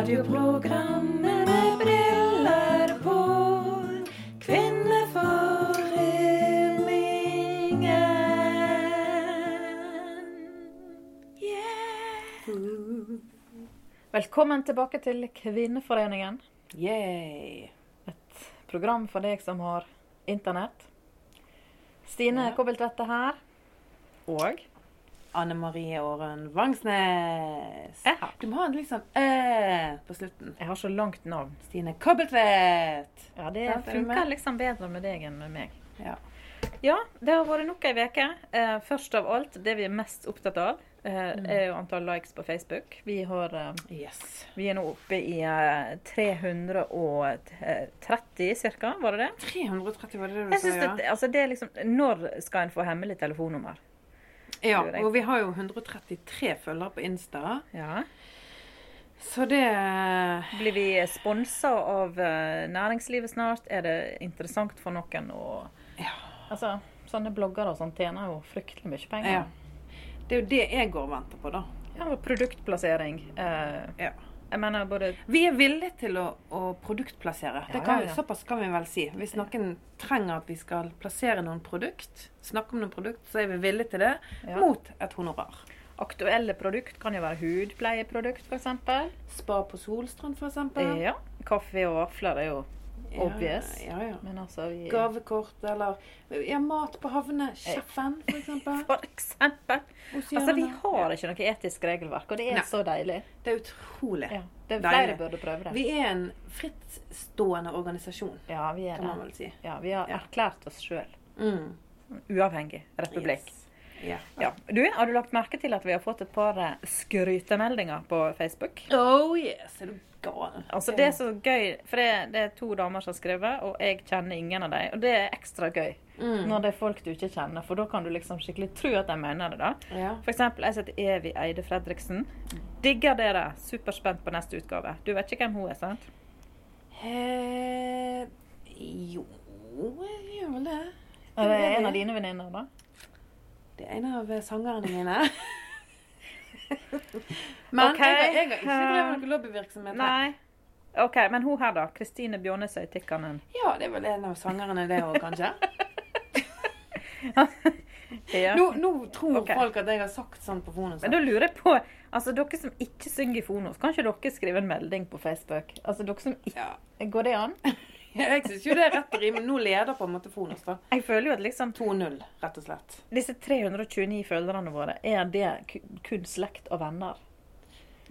Radioprogrammet med briller på. Kvinneforeningen. Yeah. Velkommen tilbake til Kvinneforeningen. Yay. Et program for deg som har internett. Stine Ja. Kobbeltvedte her. Og Anne Marie Åren Vangsnes. Ja. Du må ha en litt sånn æ på slutten. Jeg har så langt navn. Stine Kobbeltvedt. Ja, det er funker liksom bedre med deg enn med meg. Ja. Ja, det har vært nok ei uke. Eh, først av alt, det vi er mest opptatt av, eh, er jo antall likes på Facebook. Vi, har, eh, Yes. vi er nå oppe i eh, 330 ca., var det det? 330 var det det du sa, ja? det, altså det liksom, Når skal en få hemmelig telefonnummer? Ja, og vi har jo 133 følgere på Insta. Ja. Så det Blir vi sponsa av eh, næringslivet snart? Er det interessant for noen å Ja. Altså, sånne bloggere og sånn tjener jo fryktelig mye penger. ja. Det er jo det jeg går og venter på, da. Ja, produktplassering. Eh, Ja. Jeg mener både Vi er villige til å, å produktplassere. Ja, Det kan, ja, ja. Såpass kan vi vel si. Hvis noen trenger at vi skal plassere noen produkt, snakke om noen produkt, så er vi villige til det mot et honorar. aktuelle produkt kan jo være hudpleieprodukt, f.eks. Spa på Solstrand, f.eks. Ja. Kaffe og vafler er jo obvious. Ja, ja. Men altså vi Gavekort eller ja, mat på havnesjefen, f.eks. For eksempel. Altså, vi har ikke noe etisk regelverk, og det er Nei. så deilig. Det er utrolig. Ja. Det er Deilig. flere burde prøve det. Vi er en frittstående organisasjon, Ja, vi er kan man vel si. Ja, vi har Ja. erklært oss sjøl. Mm. Uavhengig republikk. Yes. Ja. Ja. Du, har du lagt merke til at vi har fått et par eh, skrytemeldinger på Facebook? Oh yes, er du gal? Altså Det er så gøy, for det, det er to damer som har skrevet, og jeg kjenner ingen av dem. Og det er ekstra gøy Mm. når det er folk du ikke kjenner, for da kan du liksom skikkelig tro at de mener det. da. Ja. For eksempel, jeg heter Evy Eide Fredriksen. Digger dere. Superspent på neste utgave. Du vet ikke hvem hun er, sant? Eh, jo, jeg gjør vel det. Er det en av dine venninner, da? Det er en av eh, sangerne mine. Men okay. jeg, jeg har ikke eh, drevet noen lobbyvirksomhet. Nei. OK, men hun her, da? Kristine Bjørnesøy Tikkanen. Ja, det er vel en av sangerne det òg, kanskje. Ja. Nå, nå tror okay. folk at jeg har sagt sånn på Fonos. Men da lurer jeg på Altså, dere som ikke synger i Fonos, kan ikke dere skrive en melding på Facebook? Altså, dere som ikke Ja. Går det an? Jeg syns jo det er rett rimelig. Nå leder på en måte Fonos, da. Jeg føler jo at liksom 2-0, rett og slett. Disse 329 følgerne våre, er det kun slekt og venner?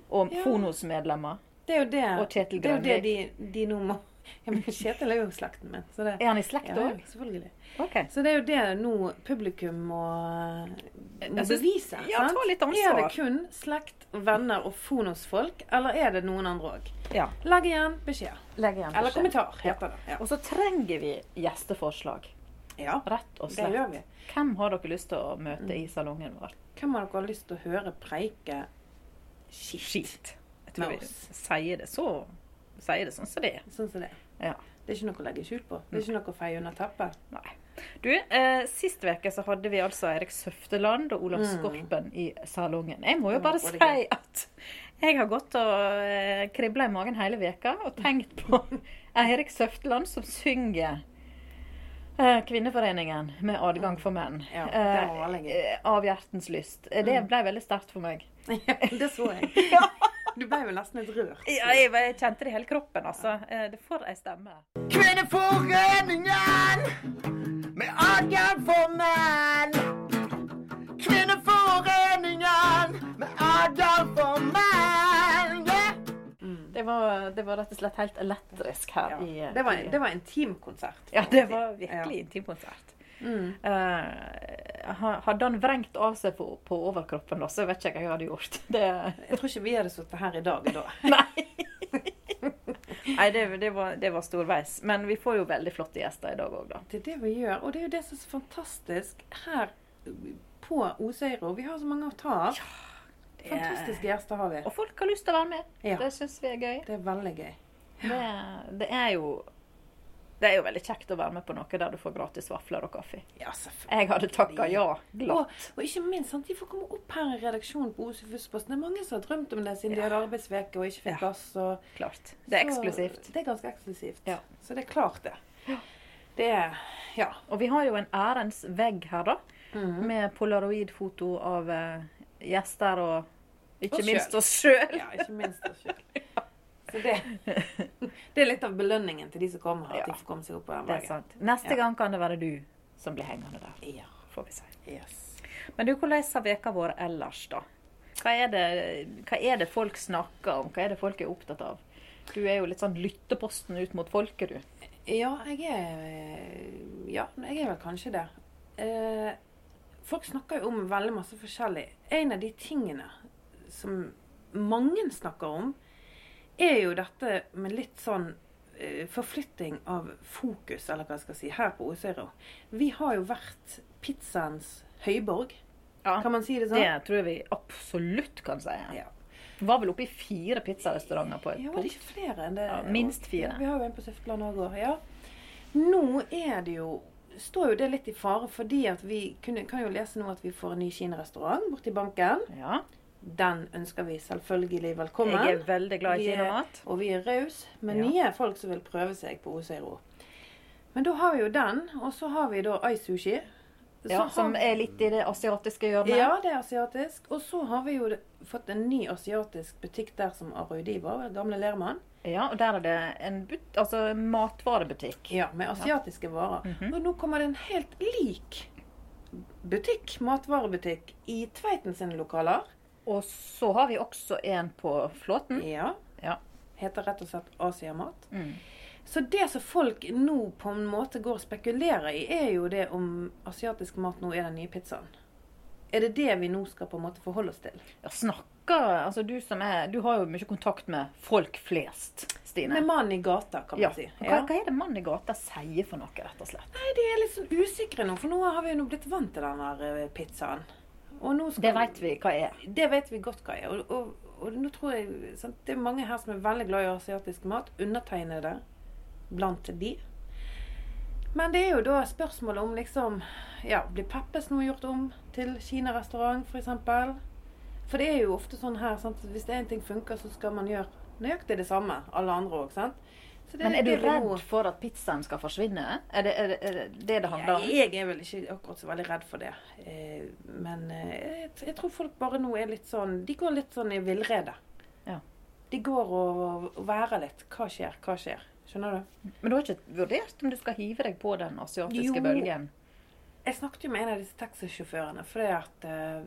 Og Ja. Fonos-medlemmer? Det er jo det, det, er jo det de, de nå må Ja, men Kjetil er jo slekten min. Så det, Er han i slekt ja, selvfølgelig. Okay. Så det er jo det nå publikum må, må synes- bevise. ja, ta litt Er det kun slekt, venner og Fonos-folk, eller er det noen andre òg? Ja. Legg igjen beskjed. Legg igjen Eller kommentar, heter det. Ja. Og så trenger vi gjesteforslag. ja, Rett og det slett. gjør vi. Hvem har dere lyst til å møte i salongen vår? Hvem har dere lyst til å høre preike skit? Skit. Jeg tror vi sier det så Sier det sånn som det er. Sånn som det. Ja. Det er ikke noe å legge skjul på. Det er ikke noe å feie under teppet. Nei. Du, eh, Sist uke så hadde vi altså Erik Søfteland og Olav Mm. Skorpen i salongen. Jeg må jo bare si at jeg har gått og eh, kribla i magen hele veka og tenkt på Eirik Søfteland som synger eh, Kvinneforeningen med adgang for menn. Ja, var. Eh, Av hjertens lyst. Eh, Det Mm. ble veldig sterkt for meg. Ja, det så jeg. Du ble jo nesten litt rørt. Ja, jeg, jeg kjente det i hele kroppen, altså. Eh, Det får ei stemme. Kvinneforeningen med adgang for menn. Kvinneforeningen med adgang for menn. Yeah. Det var, det var rett og slett helt elektrisk her Ja. i Det var, i- det var intimkonsert. Ja, det var virkelig intimkonsert. Mm. Eh, ha- hadde han vrengt av seg på, på overkroppen, da, så vet ikke jeg hva jeg hadde gjort. Det, Jeg tror ikke vi hadde sittet her i dag da. nei. nei, det, det, var, det var storveis. Men vi får jo veldig flotte gjester i dag òg, da. Det er det vi gjør, og det er jo det som er så fantastisk her på Osøyro. Vi har så mange å ta av. Det- Fantastiske gjester har vi. Og folk har lyst til å være med. Ja. Det syns vi er gøy. Det er veldig gøy. Det, det er jo Det er jo veldig kjekt å være med på noe der du får gratis vafler og kaffe. Ja, selvfølgelig. Jeg hadde takka ja glatt. og ikke minst, sant, de får komme opp her i redaksjonen på Oslo Fussposten. Det er mange som har drømt om det siden de hadde arbeidsveke og ikke fikk Ja. plass. Og, Klart. Det er eksklusivt. Det er ganske eksklusivt. Ja. Så det er klart, det. Det er Ja. Og vi har jo en ærens vegg her, da. Mhm. Med polaroidfoto av uh, gjester og ikke Oss minst oss sjøl. ja ikke minst oss sjøl. Så det, det er litt av belønningen til de som kommer her. At Ja. de får komme seg opp på den Det sant. Neste Ja. gang kan det være du som blir hengende der, Ja. får vi si. Yes. Men du, hvordan har veka vår ellers, da? Hva er, det, hva er det folk snakker om? Hva er det folk er opptatt av? Du er jo litt sånn lytteposten ut mot folket, du. Ja, jeg er Ja, jeg er vel kanskje det. Eh, folk snakker jo om veldig masse forskjellig. En av de tingene som mange snakker om, er jo dette med litt sånn eh, forflytting av fokus, eller hva jeg skal si, her på Osøyro. Vi har jo vært pizzaens høyborg. Ja, Kan man si det sånn? Det tror jeg vi absolutt kan si. Ja. Var vel oppe i fire pizzarestauranter på et Ja, punkt. ikke flere enn det? Ja, minst fire. Vi har jo en på Søfteland òg. Ja. Nå er det jo står jo det litt i fare, fordi at vi kunne, kan jo lese nå at vi får en ny kinarestaurant borti banken. Ja. Den ønsker vi selvfølgelig velkommen. Jeg er veldig glad i kinamat. Og vi er raus med Ja. nye folk som vil prøve seg på Osøyro. Men da har vi jo den, og så har vi da iSushi. Så Ja, som er litt i det asiatiske hjørnet. ja, det er asiatisk. Og så har vi jo fått en ny asiatisk butikk der som Arudiva, gamle Lermann. Ja, og der er det en but altså, matvarebutikk. Ja, med asiatiske varer. Mhm. Og nå kommer det en helt lik butikk, matvarebutikk, i Tveiten sine lokaler. Og så har vi også en på Flåten. Ja. Ja. Heter rett og slett Asiamat. Mm. Så det som folk nå på en måte går og spekulerer i, er jo det om asiatisk mat nå er den nye pizzaen. Er det det vi nå skal på en måte forholde oss til? Ja, snakker Altså, du som er Du har jo mye kontakt med folk flest, Stine. Med mannen i gata, kan man ja. si. Hva, hva er det mannen i gata sier for noe, rett og slett? Nei, de er litt sånn usikre nå, for nå har vi jo blitt vant til den der eh, pizzaen. Det vet vi hva er. Det vet vi godt hva er. Og, og, og nå tror jeg sant, Det er mange her som er veldig glad i asiatisk mat. Undertegnede blant de. Men det er jo da spørsmålet om liksom Ja, blir Peppes nå gjort om til kinarestaurant, f.eks.? For, for det er jo ofte sånn her sant, hvis det én ting funker, så skal man gjøre nøyaktig det samme. Alle andre òg, det Men er du redd for at pizzaen skal forsvinne? Er det er det, er det, det det handler om? jeg er vel ikke akkurat så veldig redd for det. Eh, men eh, jeg, tror folk bare nå er litt sånn De går litt sånn i villrede. Ja. De går og, og værer litt. Hva skjer? Hva skjer? Skjønner du? Men du har ikke vurdert om du skal hive deg på den asiatiske Jo. bølgen? Jeg snakket jo med en av disse taxisjåførene, For det at eh,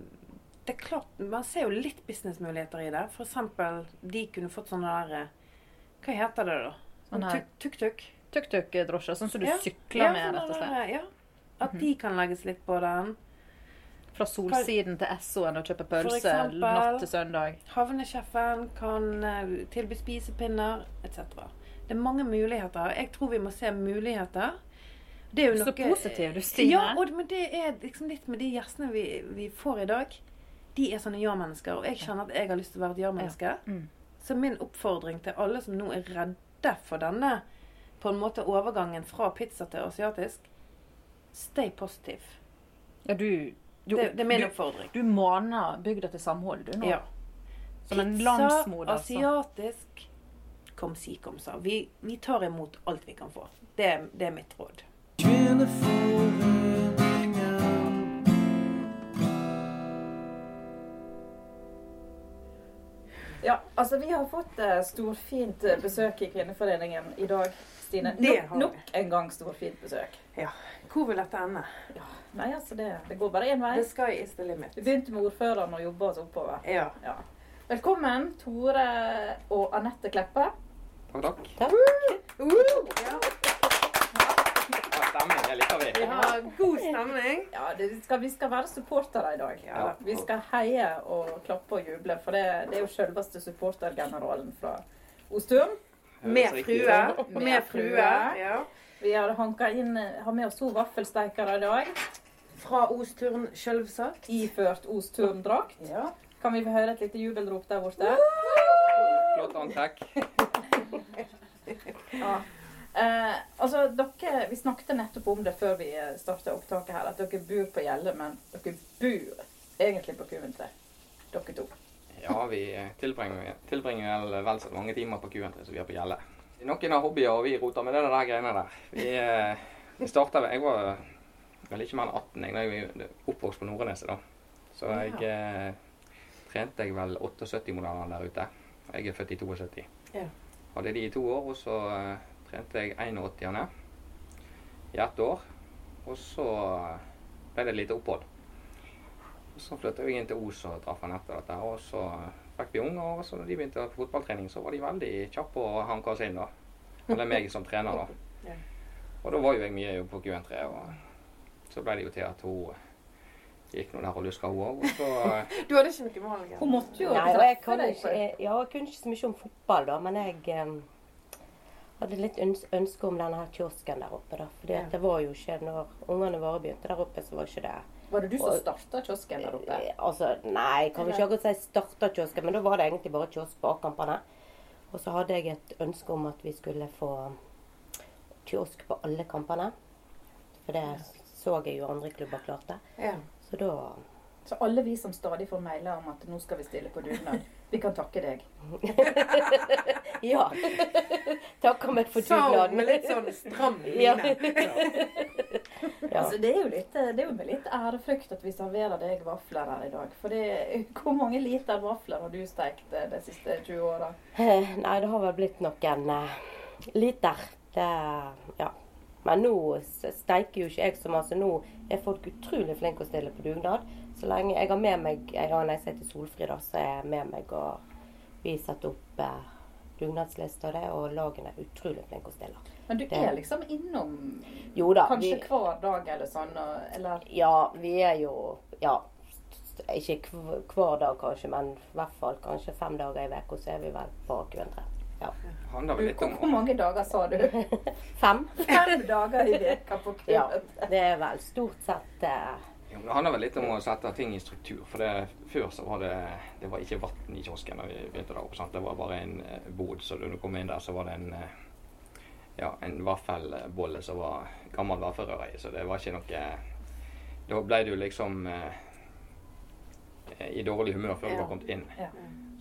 det er klart, Man ser jo litt businessmuligheter i det. Eksempel, de kunne fått sånne der eh, Hva heter det, da? Tuk-tuk. Tuk-tuk-drosje, sånn som du Ja. sykler Ja, med, sånn rett og slett. Mhm. Ja. At de kan legges litt på den. Fra solsiden til Essoen og kjøpe pølse natt til søndag. Havnesjefen kan eh, tilby spisepinner etc. Det er mange muligheter. Jeg tror vi må se muligheter. Det er jo Så noe- positiv du, Stine. Ja, og, men det er liksom litt med de gjestene vi, vi får i dag. De er sånne ja-mennesker, og jeg kjenner at jeg har lyst til å være et ja-menneske. Mm. Så min oppfordring til alle som nå er redde for denne på en måte overgangen fra pizza til asiatisk Stay positive. Ja, du, du, Det, det er min du, oppfordring. du maner bygda til samhold, du nå. Ja. Som en Pizza, landsmoder. så- asiatisk Kom si, kom sa. Vi, vi tar imot alt vi kan få. Det, det er mitt råd. Ja, altså vi har fått uh, storfint eh, besøk i Kvinneforeningen i dag, Stine. Det Nok, har vi. nok en gang storfint besøk. Ja. Hvor vil dette ende? Ja, Nei, altså det, det går bare én vei. The sky is the limit. Vi begynte med ordføreren og jobba oss oppover. Ja. Ja. Velkommen, Tore og Anette Kleppe. Takk, takk. Ja. Ja, stemning, det liker vi. Vi har God stemning. Ja, det skal, vi skal være supportere i dag. Ja. Vi skal heie og klappe og juble, for det, det er jo selveste supportergeneralen fra Osturm. Med frue. Med frue. Ja. Vi har, hanka inn, har med oss to vaffelsteikere i dag, Fra Osturn, selvsagt. iført Osturm-drakt. Ja. Kan vi få høre et lite jubelrop der borte? Flott antrekk. Ja. Eh, altså, dere, Vi snakket nettopp om det før vi starta opptaket her, at dere bor på Gjelle, men dere bor egentlig på Q3, dere to. Ja, vi tilbringer, tilbringer vel, vel så mange timer på Q3 som vi har på Gjelle. Noen har hobbyer, og vi roter med det der greiene der. Vi, eh, vi starta Jeg var vel ikke mer enn 18 jeg, da jeg var oppvokst på Nordneset, da. Så jeg eh, trente jeg vel 78-modellene der ute. Jeg er født i 72. Ja. Hadde de i to år, og så eh, trente jeg 81-ene i ett år. Og så ble det et lite opphold. Og så flyttet jeg inn til Os og traff Anette. Dette, og så fikk vi unger, og så når de begynte på fotballtrening, så var de veldig kjappe å hanke oss inn. da. Eller meg som trener, da. Og da var jo jeg mye på Q3, og så ble det jo til at hun gikk nå der og luska, hun òg. Så Du hadde ikke noe valg? Hun måtte jo Nei, og jeg kan ikke, jeg, ja, jeg kunne ikke så mye om fotball, da, men jeg hadde litt ønske om denne kiosken der oppe. da. Fordi Ja. det var jo ikke Når ungene våre begynte der oppe, så var ikke det Var det du som starta kiosken der oppe? Eh, Altså, nei, kan ikke akkurat si starta kiosken, men da var det egentlig bare kiosk på A-kampene. Og så hadde jeg et ønske om at vi skulle få kiosk på alle kampene. For det så jeg jo andre klubber klarte. Ja. Så da Så alle vi som stadig får mailer om at nå skal vi stille på dugnad, vi kan takke deg. Ja. Takker meg for Sa hun dugnaden. med litt sånn stram Ja. mine. Ja. Altså, det er jo litt, det er jo med litt ærefrykt at vi serverer deg vafler her i dag. For det, hvor mange liter vafler har du stekt eh, de siste 20 åra? Eh, Nei, det har vel blitt noen uh, liter. Det, ja. Men nå steiker jo ikke jeg så masse. Nå er folk utrolig flinke å stille på dugnad. Så lenge jeg har med meg Jeg har en jeg til Solfrid, da, så er jeg med meg og vi setter opp eh, dugnadsliste og det, og lagene er utrolig flinke å stille. Men du Det- er liksom innom Jo da. kanskje Vi, hver dag eller sånn, og, eller ja, vi er jo Ja. Ikke hv- hver dag kanskje, men i hvert fall kanskje fem dager i uka så er vi vel på Q3. Ja. hvor, om hvor mange dager sa du? Fem? Fem dager i veka på Ja. Q3. Det er vel stort sett eh, Jo, Det handler vel litt om å sette ting i struktur. For det, før så var det det var ikke vann i kiosken da vi begynte der oppe. sant? Det var bare en eh, bod. Så da du kom inn der, så var det en eh, ja, en vaffelbolle som var gammel vaffelrøre i. Så det var ikke noe Da ble du liksom eh, i dårlig humør før du Ja. var kommet inn. Ja.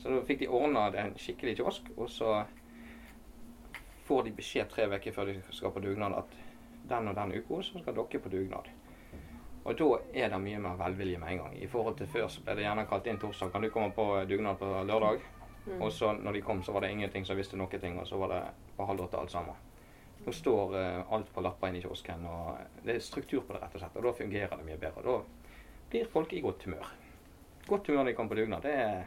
Så da fikk de ordna en skikkelig kiosk, og så får de beskjed tre uker før de skal på dugnad at den og den uka så skal dere på dugnad. Og da er det mye mer velvilje med en gang. I forhold til før så ble det gjerne kalt inn torsdag. Kan du komme på dugnad på lørdag? Og så når de kom, så var det ingenting som visste noen ting, og så var det på halv åtte alt sammen. Nå står uh, alt på lapper inne i kiosken, og det er struktur på det, rett og slett. Og da fungerer det mye bedre. Da blir folk i godt humør. Godt humør når de kommer på dugnad, det er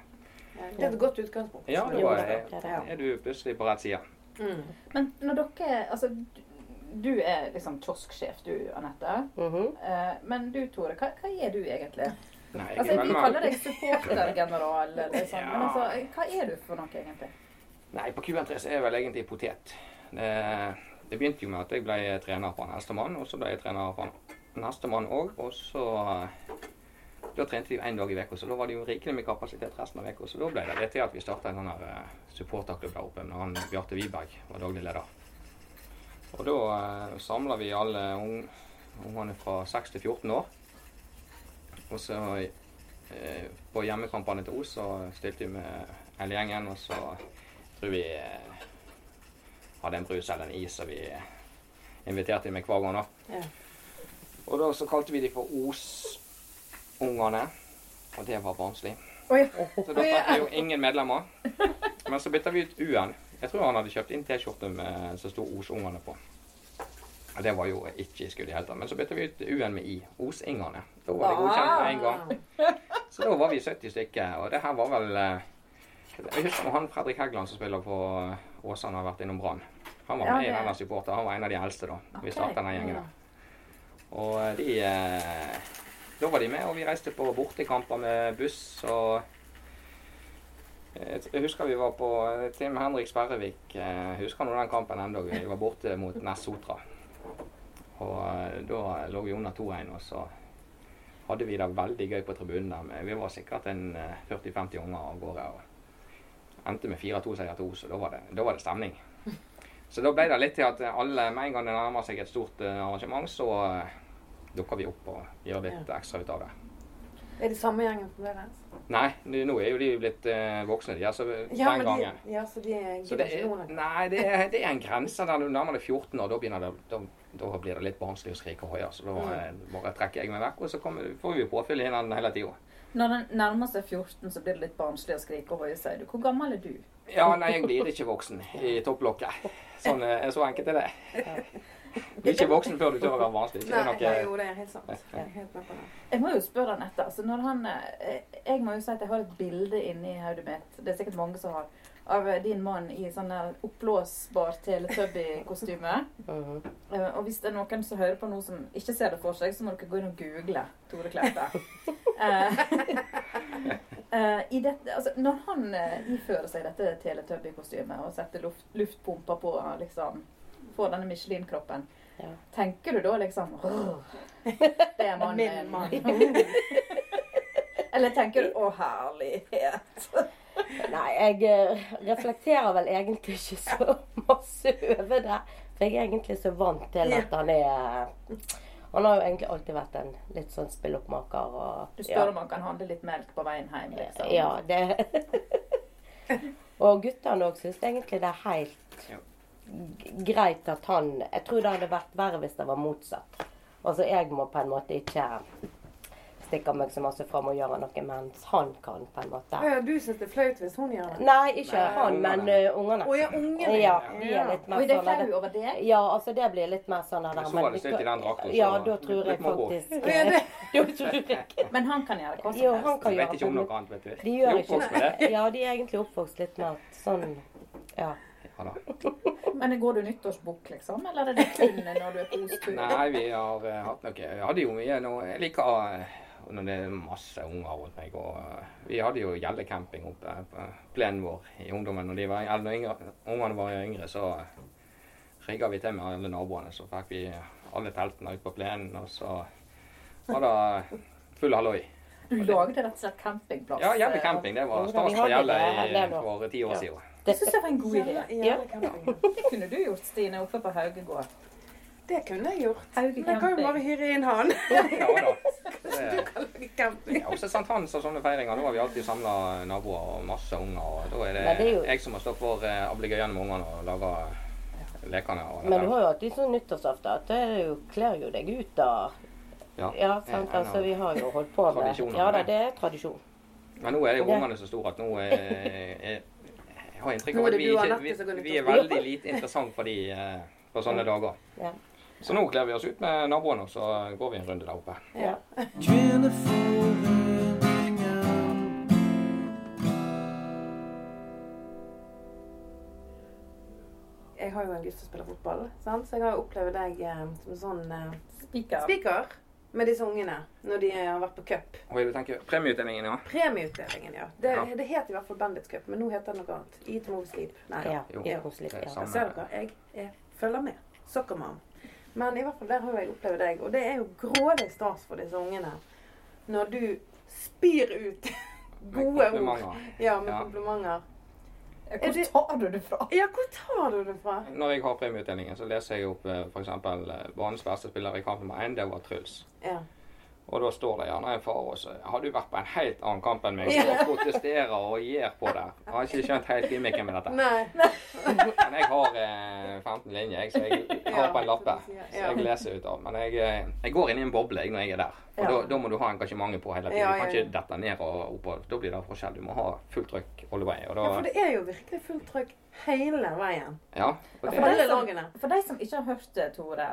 Ja, Det er et godt utgangspunkt. Ja, da er er du plutselig på rett side. Mm. Men når dere Altså, du- er liksom kiosksjef, du, Anette. mhm. Eh, men du, Tore, hva, hva er du egentlig? Nei, Altså, Vi kaller deg supportergeneral, liksom. ja. Men altså, hva er du for noe, egentlig? Nei, på Q3 så er jeg vel egentlig potet. Det, det begynte jo med at jeg ble trener på en hestemann, og så ble jeg trener på en hestemann òg. Og så Da trente vi én dag i uka, så da var det jo rikelig med kapasitet resten av uka. Så da ble det det til at vi starta en sånn her eh, supporterklubb der oppe med han Bjarte Wiberg var daglig leder. Og da eh, samla vi alle ung, ungene fra 6 til 14 år. Og så eh, på hjemmekampene til Os så stilte vi med hele gjengen, og så tror vi eh, hadde en brus eller en is, og vi eh, inviterte dem med hver gang. da. Ja. Og da så kalte vi dem for Os-ungene, og det var barnslig. Oi. Så da fikk vi jo ingen medlemmer. Men så bytta vi ut U-en. Jeg tror han hadde kjøpt inn T-skjorte som sto Os-ungene på. Og det var jo ikke i skudd i det hele tatt. Men så bytta vi ut U-en med I. Os-ingene. Da var det godkjent med en gang. Så da var vi 70 stykker, og det her var vel eh, Jeg husker han Fredrik Heggeland som spiller på eh, Åsane, har vært innom Brann. Han var med i denne supporter. Han var en av de eldste da. Vi starta den gjengen der. Og eh, de Da var de med, og vi reiste på bortekamper med buss og Jeg husker vi var på eh, Tim Henrik Sperrevik. eh, Husker du den kampen ennå. Vi var borte mot Nessotra. Og eh, da lå vi under 2-1, og så hadde vi det veldig gøy på tribunen der. Men vi var sikkert en eh, 40-50 unger av gårde. og endte med 4-2-seier til Os, og da var, det, da var det stemning. Så da ble det litt til at alle, med en gang det nærmer seg et stort arrangement, så dukker vi opp og gjør litt ekstra ut av det. Er det samme gjengen fremdeles? Nei, nå nå er jo de blitt eh, voksne, de. Altså, Ja, den gangen. de, ja, så de Så det er, nei, det er, det er en grense der du nærmer deg 14 år. Da, begynner det, da, da blir det litt barnslig å skrike hoie. Så da Mm. bare trekker jeg meg vekk, og så kommer, får vi påfyll i den hele tida. Når den nærmer seg 14, så blir det litt barnslig å skrike og hoie, sier du. Hvor gammel er du? Ja, nei, jeg blir ikke voksen i topplokket. Sånn, eh, så enkelt er det. Du er ikke voksen før du tør å være vanskelig. Nei, det ja, noe, jo, det er helt sant. Jeg er helt med på det. Jeg må jo spørre Anette. Altså han, eh, jeg må jo si at jeg har et bilde inni hodet mitt, det er sikkert mange som har, av din mann i sånn der oppblåsbar Teletubby-kostyme. Uh -huh. Og hvis det er noen som hører på nå som ikke ser det for seg, så må dere gå inn og google Tore Kleppe. Eh, eh, i dette, altså, når han eh, ifører seg dette Teletubby-kostymet og setter luft, luftpumper på liksom, får denne Michelin-kroppen, Ja. tenker du da liksom «Åh, Det er mannen Min mann. Eller tenker du 'Å, herlighet'? Nei, jeg eh, reflekterer vel egentlig ikke så masse over det. For jeg er egentlig så vant til at han er Han har jo egentlig alltid vært en litt sånn spilloppmaker. Og, Du spør om han kan handle litt melk på veien hjem, liksom. Ja, det Og guttene òg syns egentlig det er helt Ja. Greit at han Jeg tror det hadde vært verre hvis det var motsatt. Altså jeg må på en måte ikke stikke meg så masse fram og gjøre noe, mens han kan på en måte. Ja, du syns det er flaut hvis hun gjør det? Nei, ikke Nei, han, men uh, ungene. Å ja, ungene. Ja, de er litt mer Og er det sånn flau over det? Ja, altså det blir litt mer sånn der, Så var det stilt i den drakten, så Ja, da tror jeg faktisk Ja, Da tror jeg Men han kan gjøre hva som Jo, han kan Jeg vet ikke om noe annet, vet du. De gjør er ikke det. Ja, de er egentlig oppvokst litt med at sånn Ja. Ja, da. Men går du nyttårsbukk, liksom? Eller er det kun når du er på osttur? Nei, vi har uh, hatt noe Jeg hadde jo mye nå Jeg liker uh, når det er masse unger rundt meg. Og uh, vi hadde jo gjellecamping oppe på plenen vår i ungdommen. Når de var, eller når yngre, ungene var yngre, så rigga vi til med alle naboene. Så fikk vi alle teltene ut på plenen, og så var det full halloi. Du lagde rett og slett campingplass? Ja, eh. Det var stas på Gjelle for ti år Ja. siden. Det syns jeg var en god idé. Ja, ja. Det kunne du gjort, Stine, oppe på Haugegård. Det kunne jeg gjort. Men jeg kan jo bare hyre inn han. Ja da. Det. Ja, også St. Hans og sånne feiringer. Da har vi alltid samla naboer og masse unger. og Da er det, det er jeg som må stå for eh, ablegøyene med ungene og lage lekene. Og Men du har jo alltid sånn nyttårsaften at det jo, kler jo deg ut da. Ja, Ja, sant. Altså, vi har jo holdt på med. Ja da, det er tradisjon. Men nå er jo ungene så store at nå er, er har inntrykk av at vi, ikke, vi, vi er veldig lite interessant for de eh, på sånne dager. Så nå kler vi oss ut med naboene, og så går vi en runde der oppe. Ja. Jeg har jo en gutt som spiller fotball, sant? så jeg har opplevd deg eh, som sånn eh, Spiker. Med disse ungene når de har vært på cup. er det du tenker? premieutdelingen, ja. Premieutdelingen, ja. Det, Ja. det het i hvert fall Bandits Cup, men nå heter det noe annet. Eat, Move, Sleep. Nei. Ja, Jo. ja. Sleep, Ja. samme. Ser dere? Jeg, jeg følger med. Sockermann. Men i hvert fall der har jeg opplevd deg, og det er jo grådig stas for disse ungene når du spyr ut gode ord. Ja, med Ja. komplimenter. Hvor tar du det fra? Ja, hvor tar du det fra? Når jeg har premieutdelingen, så leser jeg opp eh, f.eks. banens beste spiller i kamp nummer én. Det var Truls. Ja. Og da står det gjerne en far og sier har du vært på en helt annen kamp enn meg og protesterer og gir på det. Jeg har ikke skjønt helt gimmicken med dette. Nei. Men jeg har eh, 15 linjer, jeg, så jeg har på en lappe. Så jeg leser ut av. Men jeg, eh, jeg går inn i en boble jeg, når jeg er der. Og Ja. da, da må du ha engasjementet på hele tiden. Ja, Du kan ikke dette ned og opp. og- Da blir det forskjell. Du må ha fullt trykk all the way. Da, ja, for det er jo virkelig fullt trykk hele veien. ja, og For det, for, de som- For de som ikke har hørt det, Tore,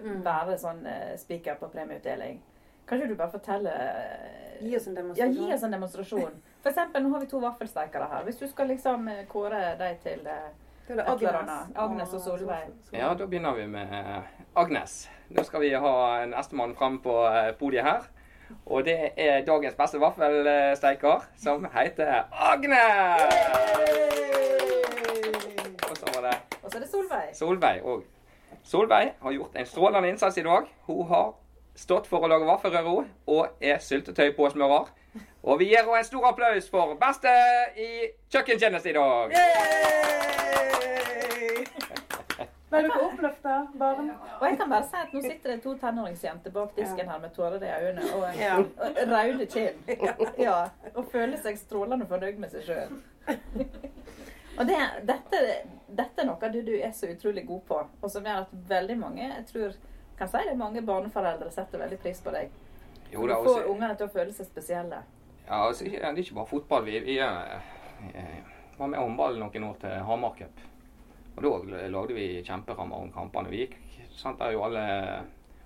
Mm. være sånn eh, speaker på premieutdeling, kan ikke du bare fortelle eh, Gi oss en Ja, demonstrasjon. gi oss en demonstrasjon. For eksempel, nå har vi to vaffelstekere her. Hvis du skal liksom eh, kåre dem til eh, Det det Agnes. Agnes og Solveig. ja, da begynner vi med eh, Agnes. Nå skal vi ha nestemann fram på podiet her. Og det er dagens beste vaffelsteiker, som heter Agnes! Og så var det Og så er det Solveig. Solveig òg. Solveig har gjort en strålende innsats i dag. Hun har stått for å lage vaffelrøre og er syltetøypåsmører. Og vi gir henne en stor applaus for beste i kjøkkentjeneste i dag. Ble dere oppløfta, barn? Og jeg kan bare si at nå sitter det to tenåringsjenter bak disken her med tårer i øynene og, Ja. og røde kinn. Ja, og føler seg strålende fornøyd med seg sjøl. Og det, dette, dette er noe du, du er så utrolig god på, og som gjør at veldig mange jeg tror, kan si det, mange barneforeldre setter veldig pris på deg. Jo Du får ungene til å føle seg spesielle. ja, altså, det er ikke bare fotball. Vi, vi eh, eh, var med håndball noen år til Hamar Cup. Og da lagde vi kjemperammer om kampene. Vi gikk, sendte jo alle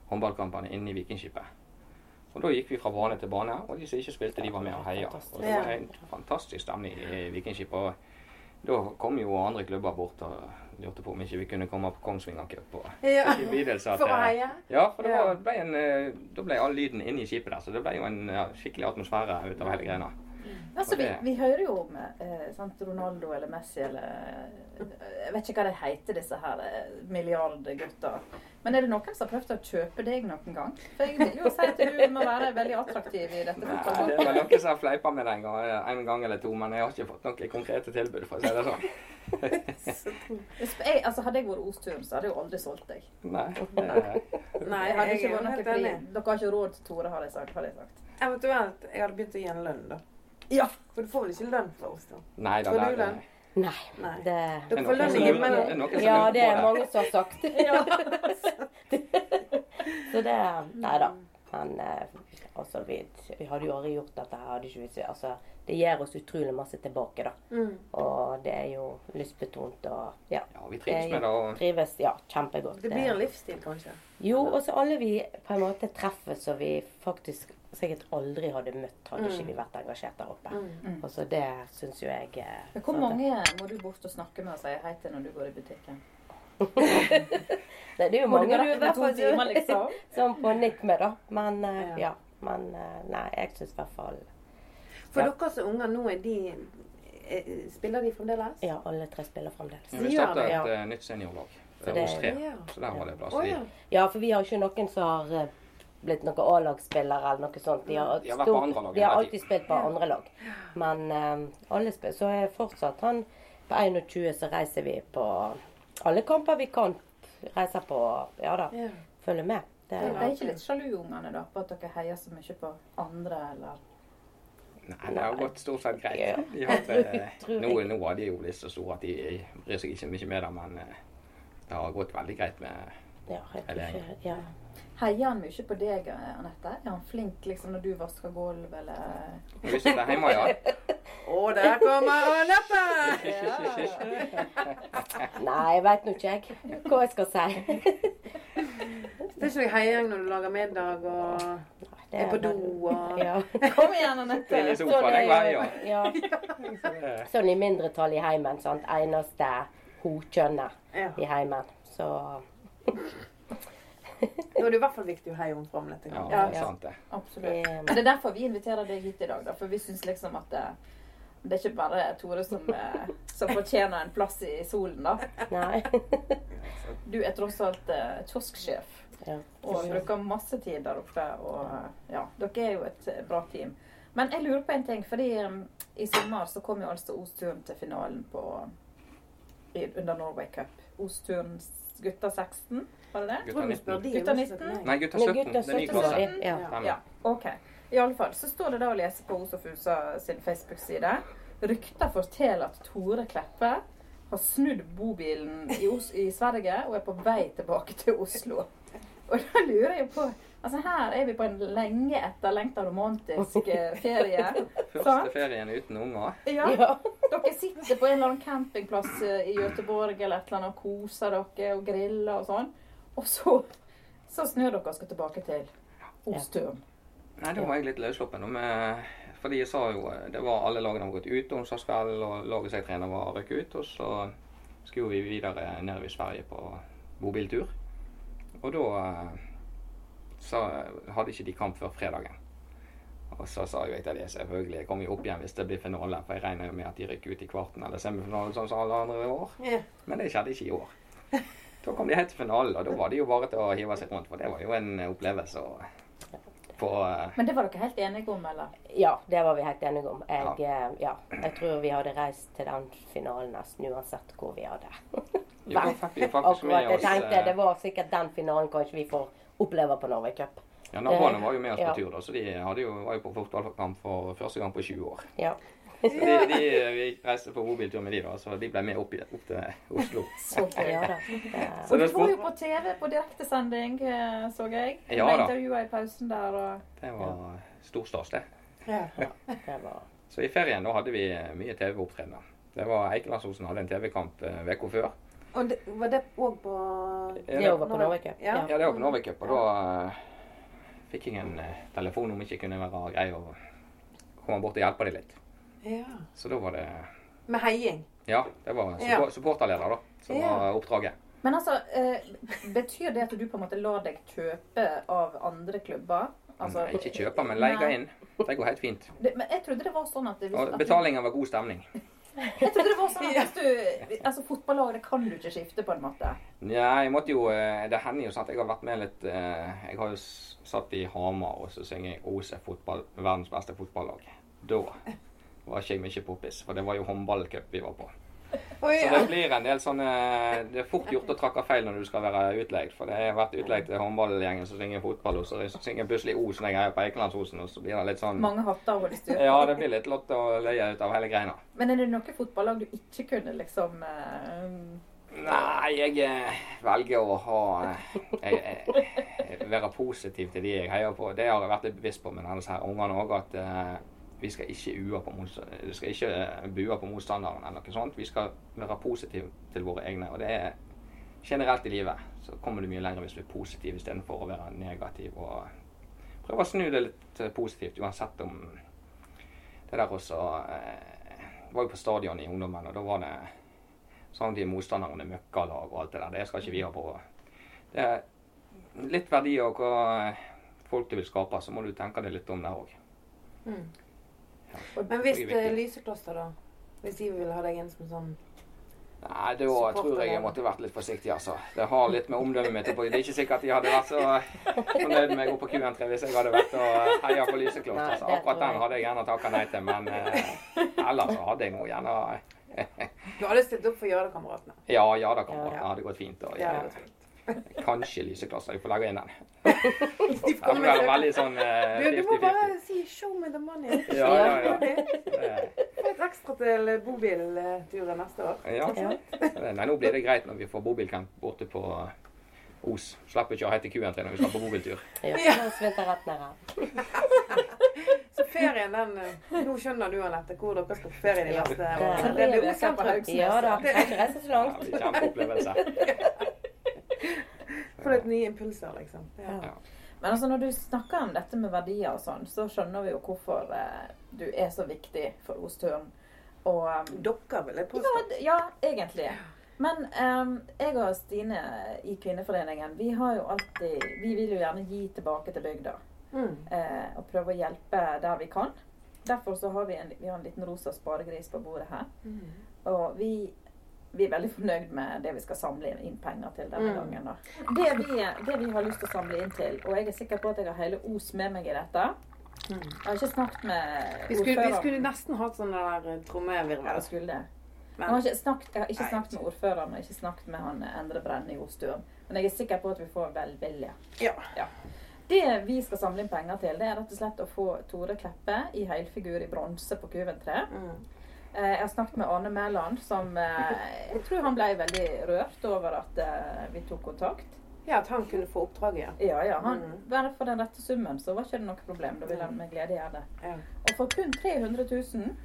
håndballkampene inn i Vikingskipet. Og da gikk vi fra bane til bane, og de som ikke spilte, de var med og heia. Og det var en fantastisk stemning i Vikingskipet. Og da kom jo andre klubber bort og lurte på om ikke vi kunne komme på Kongsvinger Cup. Og Ja. i at, For å eh, heie? Ja, for det var, ble en, eh, da ble all lyden inne i skipet der, så det ble jo en ja, skikkelig atmosfære ut av hele greia. Altså, vi, vi hører jo om eh, sant, Ronaldo eller Messi eller eh, Jeg vet ikke hva de heter, disse her eh, milliardgutta. Men er det noen som har prøvd å kjøpe deg noen gang? For jeg vil jo si at du må være veldig attraktiv i dette fotballet. det er var noen som har fleipa med det en gang, en gang eller to, men jeg har ikke fått noen konkrete tilbud, for å si det sånn. Jeg, altså, hadde jeg vært Osturen, så hadde jeg jo aldri solgt deg. Nei, Nei, Jeg hadde ikke vært noe enig. Dere har ikke råd til Tore, har jeg sagt. Har jeg sagt. Eventuelt jeg hadde begynt å gi en lønn, da. Ja. For du får vel ikke lønn fra oss, da? nei da, Får det, du den? Nei. Nei. Det Dere er får noen lønn i himmelen. Ja, det er mange som har sagt. Så det Nei da. Men eh, altså, vi, vi hadde jo aldri gjort dette her. Hadde ikke altså, det gir oss utrolig masse tilbake, da. Mm. Og det er jo lystbetont og ja. Ja, vi trives med det. og Trives ja, kjempegodt. Det blir en livsstil, kanskje. Jo, og så alle vi på en måte treffer som vi faktisk sikkert aldri hadde møtt, hadde ikke vi vært engasjert der oppe. Mm. Og så det syns jo jeg eh, Men Hvor mange må du bort og snakke med og si hei til når du går i butikken? Nei, det er jo mange da. du er to timer, liksom? som på nikk med, da. Men uh, Ja. ja. Men uh, nei, jeg syns i hvert fall For Ja. dere som unger nå, er de Spiller de fremdeles? Ja, alle tre spiller fremdeles. vi Ja, startet ja. et ja. nytt seniorlag hos tre, Ja. så der var det plass. Oh, ja. Ja, for vi har ikke noen som har blitt noen A-lagsspillere eller noe sånt. De har, De har lag de har alltid spilt på andre lag. Men eh, alle spiller. Så er fortsatt han på 21 så reiser vi på alle kamper vi kan. Reiser på Ja da, Ja. følger med. Det, De er ikke litt sjalu, ungene, da, på at dere heier så mye på andre, eller Nei, det har gått stort sett greit. Ja. De har, eh, Tror nå, nå er de jo litt så store at de bryr seg ikke mye med det, men eh, det har gått veldig greit med ja, Eller- ikke ja. Heier han mye på deg, Anette? Er han flink liksom når du vasker gulv, eller Hvis han er hjemme, ja. Å, der kommer Anette! Nei, jeg veit nå ikke jeg hva jeg skal si. Det er ikke noe heiing når du lager middag og Det er på do og ja. Kom igjen, Anette! Er Sånn er ja. Sånn i mindretall i heimen. Sant? Eneste hokjønnet ja. i heimen. Så Nå er det i hvert fall viktig å heie om fram litt. Ja, Ja. det er sant det. Absolutt. eh, Men det er derfor vi inviterer deg hit i dag, da. For vi syns liksom at det, det er ikke bare Tore som, eh, som fortjener en plass i solen, da. Nei. Du er tross alt eh, kiosksjef Ja. og bruker masse tid der oppe. Og eh, ja, dere er jo et eh, bra team. Men jeg lurer på en ting, fordi um, i sommer så kom jo altså Ostturn til finalen på i, under Norway Cup. Ostturns gutter 16, var det det? Gutta 19. de Gutta 19? Nei, gutta 17. gutta Det er ny 17 klasse. Ja. Ja, ok. I alle fall så står det da å lese på Os og Fusa sin Facebook-side. Rykter forteller at Tore Kleppe har snudd bobilen i, Os i Sverige og er på vei tilbake til Oslo. Og da lurer jeg på Altså Her er vi på en lenge etterlengta romantisk eh, ferie. Første ferien uten unger. Ja, Ja. Dere sitter på en eller annen campingplass eh, i Göteborg eller et eller annet og koser dere og griller og sånn. Og så, så snur dere og skal tilbake til Ostøen. Nei, da var jeg litt løssluppen. Fordi jeg sa jo eh, det var alle lagene var gått ut onsdagskveld, og laget seg jeg trener var røkket ut. Og så skulle vi videre nedover i Sverige på bobiltur. Og da så hadde ikke de kamp før fredagen. Og så sa jo jeg til dem selvfølgelig jeg kommer jo opp igjen hvis det blir finale, for jeg regner jo med at de rykker ut i kvarten eller semifinalen sånn som alle andre i år. Yeah. Men det skjedde ikke i år. Da kom de helt til finalen, og da var det jo bare til å hive seg rundt. For det var jo en opplevelse å få eh, Men det var dere helt enige om, eller? ja, det var vi helt enige om. Jeg, ja. ja, jeg tror vi hadde reist til den finalen nesten uansett hvor vi hadde. Akkurat. Jeg tenkte eh, det var sikkert den finalen kanskje vi får oppleve på Norway Cup. Ja, Naboene var jo med oss på tur, da, så de hadde jo, var jo på fotballkamp for første gang på 20 år. Ja. Så de, de, vi reiste på mobiltur med de da, så de ble med opp, i, opp til Oslo. Så ja da. Ja. Så Og du var jo på TV på direktesending, eh, så jeg. Ja Med da. intervjuer i pausen der og det var storstas, det. Ja. det var Så i ferien da hadde vi eh, mye TV-opptredener. Det var Eikelandsosen hadde en TV-kamp eh, uka før. Og det, var det òg på Det var på Norway Cup. Ja. Ja, det var på Norway Cup, og da eh, fikk jeg en eh, telefon om ikke kunne være grei å komme bort og hjelpe dem litt. ja. Så da var det Med heiing. Ja, det var Ja. support, supporterleder, da, som Ja. var oppdraget. Men altså, eh, betyr det at du på en måte lar deg kjøpe av andre klubber? Altså, Nei, ikke kjøpe, men leie inn. Det går helt fint. Det, men jeg trodde det var sånn at, hvis, Og at betalingen var god stemning. Jeg trodde det var sånn at du Altså, fotballag, det kan du ikke skifte, på en måte. Ja, jeg måtte jo eh, Det hender jo sånn at jeg har vært med litt eh, Jeg har jo satt i Hamar, og så synger jeg OSE fotball, verdens beste fotballag. Da var ikke jeg mye poppis, for det var jo håndballcup vi var på. Oi, Så det blir en del sånne Det er fort gjort å trakke feil når du skal være utleid. For det har vært utleid til håndballgjengen som synger fotball, og så synger plutselig Osen jeg er på Eikelandsosen, og så blir det litt sånn Mange hatter og holdestyr. Ja, det blir litt lott å leie ut av hele greina. Men er det noe fotballag du ikke kunne liksom uh... Nei, jeg eh, velger å ha eh, jeg, jeg, Være positiv til de jeg heier på. Det har jeg vært litt bevisst på med denne ungene òg, at eh, vi skal ikke ua på. Vi skal ikke bue på motstanderen eller noe sånt. Vi skal være positive til våre egne. Og det er generelt i livet. Så kommer du mye lenger hvis du er positiv istedenfor å være negativ. Og prøve å snu det litt eh, positivt, uansett om det der også eh, var jo på stadion i ungdommen, og da var det sånn de motstanderne møkkalag og alt det der. Det skal ikke vi ha på. Det er litt verdi og hva folk du vil skape, så må du tenke deg litt om der òg. Mm. Men hvis er er. Lysekloster, da? Hvis de vil ha deg inn som sånn Nei, da tror jeg jeg måtte vært litt forsiktig, altså. Det har litt med omdømmet mitt å gjøre. Det er ikke sikkert de hadde vært så fornøyd med å gå på Q3 hvis jeg hadde vært og heia på Lysekloster. Altså. Akkurat den hadde jeg gjerne takka nei til, men eh, ellers så hadde jeg nå gjerne Du hadde stilt opp for Jødekameratene? Ja, ja da, kamerater. Ja. Det hadde gått fint. Og, Ja, ja, jeg. kanskje lyseklasser Jeg får legge inn den. De Det blir veldig sånn uh, Du, du må bare si 'show me the money'. Ja, ja, ja. Få et ekstra til bobilturen neste år. Ja. Nei, nå blir det greit når vi får bobilcamp borte på eh, Os. Slipper ikke å hete Q3 når vi skal på bobiltur. Ja, Ja. rett ned. Så ferien, den eh, Nå skjønner du, Anette, hvor dere skal på ferie de neste Det- årene. Det blir uker på. Haugsnes. Ja da. Kan ikke reise så Ja, langt. er en kjempeopplevelse. Få litt nye impulser, liksom. Ja. Ja. Men altså når du snakker om dette med verdier og sånn, så skjønner vi jo hvorfor eh, du er så viktig for Osturen. Og um, Dere, vil jeg ja, påstå. Ja, ja, egentlig. Men um, jeg og Stine i Kvinneforeningen, vi har jo alltid Vi vil jo gjerne gi tilbake til bygda. Mm. Eh, og prøve å hjelpe der vi kan. Derfor så har vi en, vi har en liten rosa sparegris på bordet her. Mm. Og vi, vi er veldig fornøyd med det vi skal samle inn penger til denne Mm. gangen. Det, vi, det vi har lyst til å samle inn til, og jeg er sikker på at jeg har hele Os med meg i dette Mm. Jeg har ikke snakket med Vi, skulle, vi skulle nesten hatt sånn der trommevirvel. Ja, skulle det. Jeg har snakket, jeg har ikke snakket med ordføreren og ikke snakket med han Endre Brenne i Ostuen. Men jeg er sikker på at vi får velvilje. ja. Det vi skal samle inn penger til, det er rett og slett å få Tore Kleppe i helfigur i bronse på Kuven 3. Mm. Eh, Jeg har snakket med Arne Mæland, som eh, jeg tror han ble veldig rørt over at eh, vi tok kontakt. ja, at han kunne få oppdraget, ja. Ja, ja, han, Mm. Bare for den rette summen så var ikke det noe problem. Da ville han med glede gjøre det. ja. Og for kun 300 000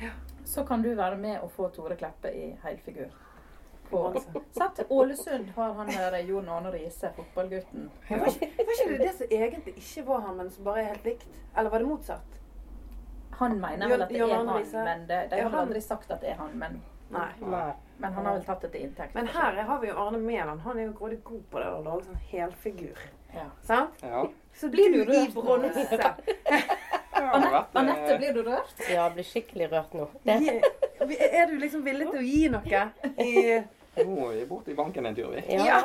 Ja. så kan du være med og få Tore Kleppe i helfigur. På, Bronse. sant? Ålesund har han der Jon Arne Riise, fotballgutten. Var ikke, var ikke det det som egentlig ikke var han, men som bare er helt likt? Eller var det motsatt? Han mener vel at det er han, men det, de har aldri sagt at det er han. Men, Nei. Nei. men han har vel tatt det til inntekt. Men her har vi jo Arne Mæland. Han er jo grådig god på det å lage sånn helfigur. Ja. Sant? Ja. Så Blir du du i bronse vært, eh, Anette, blir du rørt? Ja, jeg blir skikkelig rørt nå. Er du liksom villig til å gi noe i Nå må vi bort i banken en tur, vi. ja. Ja.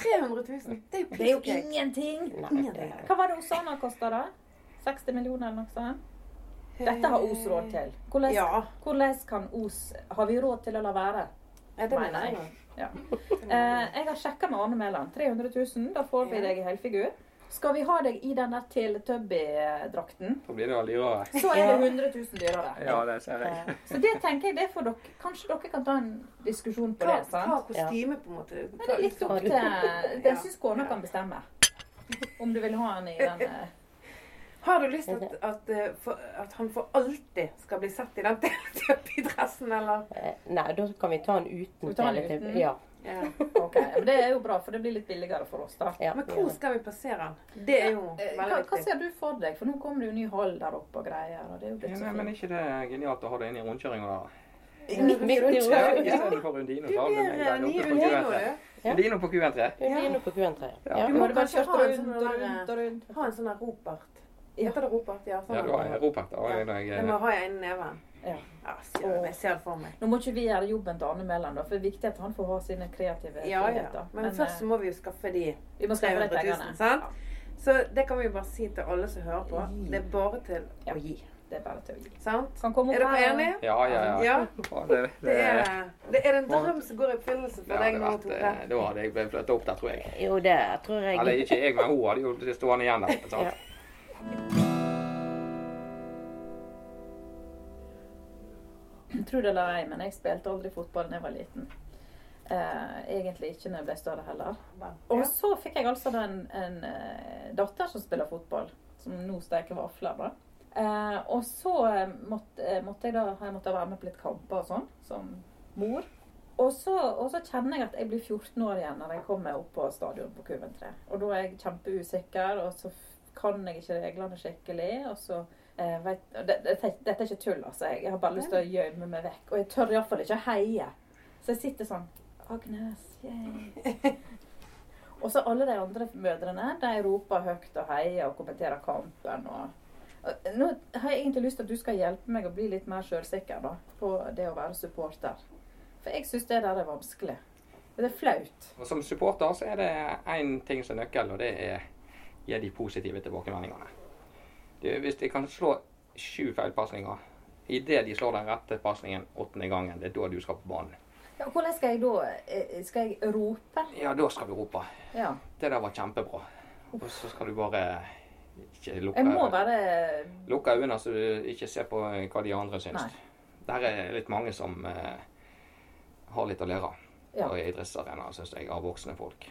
300 000? Det er jo Det er jo ingenting! Nei, det, Hva var det Osana kosta, da? 60 millioner eller noe sånt? Dette har Os råd til. Hvordan, Ja. hvordan kan Os Har vi råd til å la være? ja det mener jeg. Ja. Eh, jeg har sjekka med Arne Mæland. 300 000, da får vi Ja. deg i helfigur. Skal vi ha deg i denne Teletubby-drakten, Da blir det jo dyrere. så er det 100 000 dyrere. Ja, det ser jeg. Eh, Så det tenker jeg det får dere Kanskje dere kan ta en diskusjon på Hva, det. sant? hva kostyme, på en måte? Men det er litt opp til Det syns kona kan bestemme. Om du vil ha den i den eh, Har du lyst til at, at, eh, at han for alltid skal bli sett i den Teletubby-dressen, eller? Eh, Nei, da kan vi ta han uten. Teletubby. Ja. Ja. Okay. Men det er jo bra, for det blir litt billigere for oss, da. ja. Men hvor skal vi plassere han? Det er jo Eh, veldig Hva, hva ser du for deg? For nå kommer det jo ny hall der oppe og greier. Og det er jo Ja, blitt så men, men ikke det genialt å ha det inne i rundkjøringa der? Midt, i Ja, rommet. Istedenfor Undino. Du så blir på Undino, Q3. du. Undino på Q3. Hun blir nå på Q3. Ja. Ja. Du må kanskje ha en sånn rundt rundt? Ha en sånn ropert. Ja. Heter det ropert? Ja. Sånn Ja, du har Ropert. Ja. Jeg må ha i ene neven. Ja. Ja, ser- jeg ser det for meg. Nå må ikke vi gjøre jobben til Arne Mæland, for det er viktig at han får ha sine kreative Ja, ja. Men, Men, eh, først så må vi jo skaffe de vi må skaffe de 300 000, pengene. sant? Ja, Så det kan vi jo bare si til alle som hører på. Det er bare til Ja. å gi. det er bare til å gi. Sant? Kan komme Er dere enige? Ja, ja, ja. Ja. Ja, det, det, Det er, det er en drøm som går i oppfyllelse for ja, deg nå, Tore. eh, Da hadde jeg blitt flyttet opp der, tror jeg. Jo, det tror jeg. Eller ikke jeg, men hun hadde jo stående igjen der sant? Ja. Tro det eller ei, men jeg spilte aldri fotball da jeg var liten. Eh, egentlig ikke når jeg ble større heller. Og så fikk jeg altså en, en eh, datter som spiller fotball, som nå steker vafler. da. Eh, og så eh, måtte, eh, måtte jeg da jeg måtte være med på litt kamper og sånn, som mor. Og så, og så kjenner jeg at jeg blir 14 år igjen når jeg kommer opp på stadion på Q3. Og da er jeg kjempeusikker, og så kan jeg ikke reglene skikkelig. Og så vet, og det, det, Dette er ikke tull, altså. Jeg har bare lyst til å gjemme meg vekk. Og jeg tør iallfall ikke å heie. Så jeg sitter sånn Agnes, yay. Og så alle de andre mødrene, de roper høyt og heier og kommenterer kampen. og og nå har jeg egentlig lyst til at du skal hjelpe meg å bli litt mer sjølsikker på det å være supporter. For jeg syns det der er vanskelig. Det er flaut. Og Som supporter så er det én ting som er nøkkel, og det er gi de positive tilbakemeldingene. Du, hvis de kan slå sju feilpasninger idet de slår den rette pasningen åttende gangen, det er da du skal på banen. Ja, hvordan skal jeg da eh, Skal jeg rope? Ja, da skal du rope. Ja. Det der var kjempebra. Og så skal du bare ikke lukke, Jeg må bare lukke øynene så du ikke ser på hva de andre syns. Nei. Der er litt mange som eh, har litt å lære Ja. på idrettsarenaer, syns jeg, av voksne folk.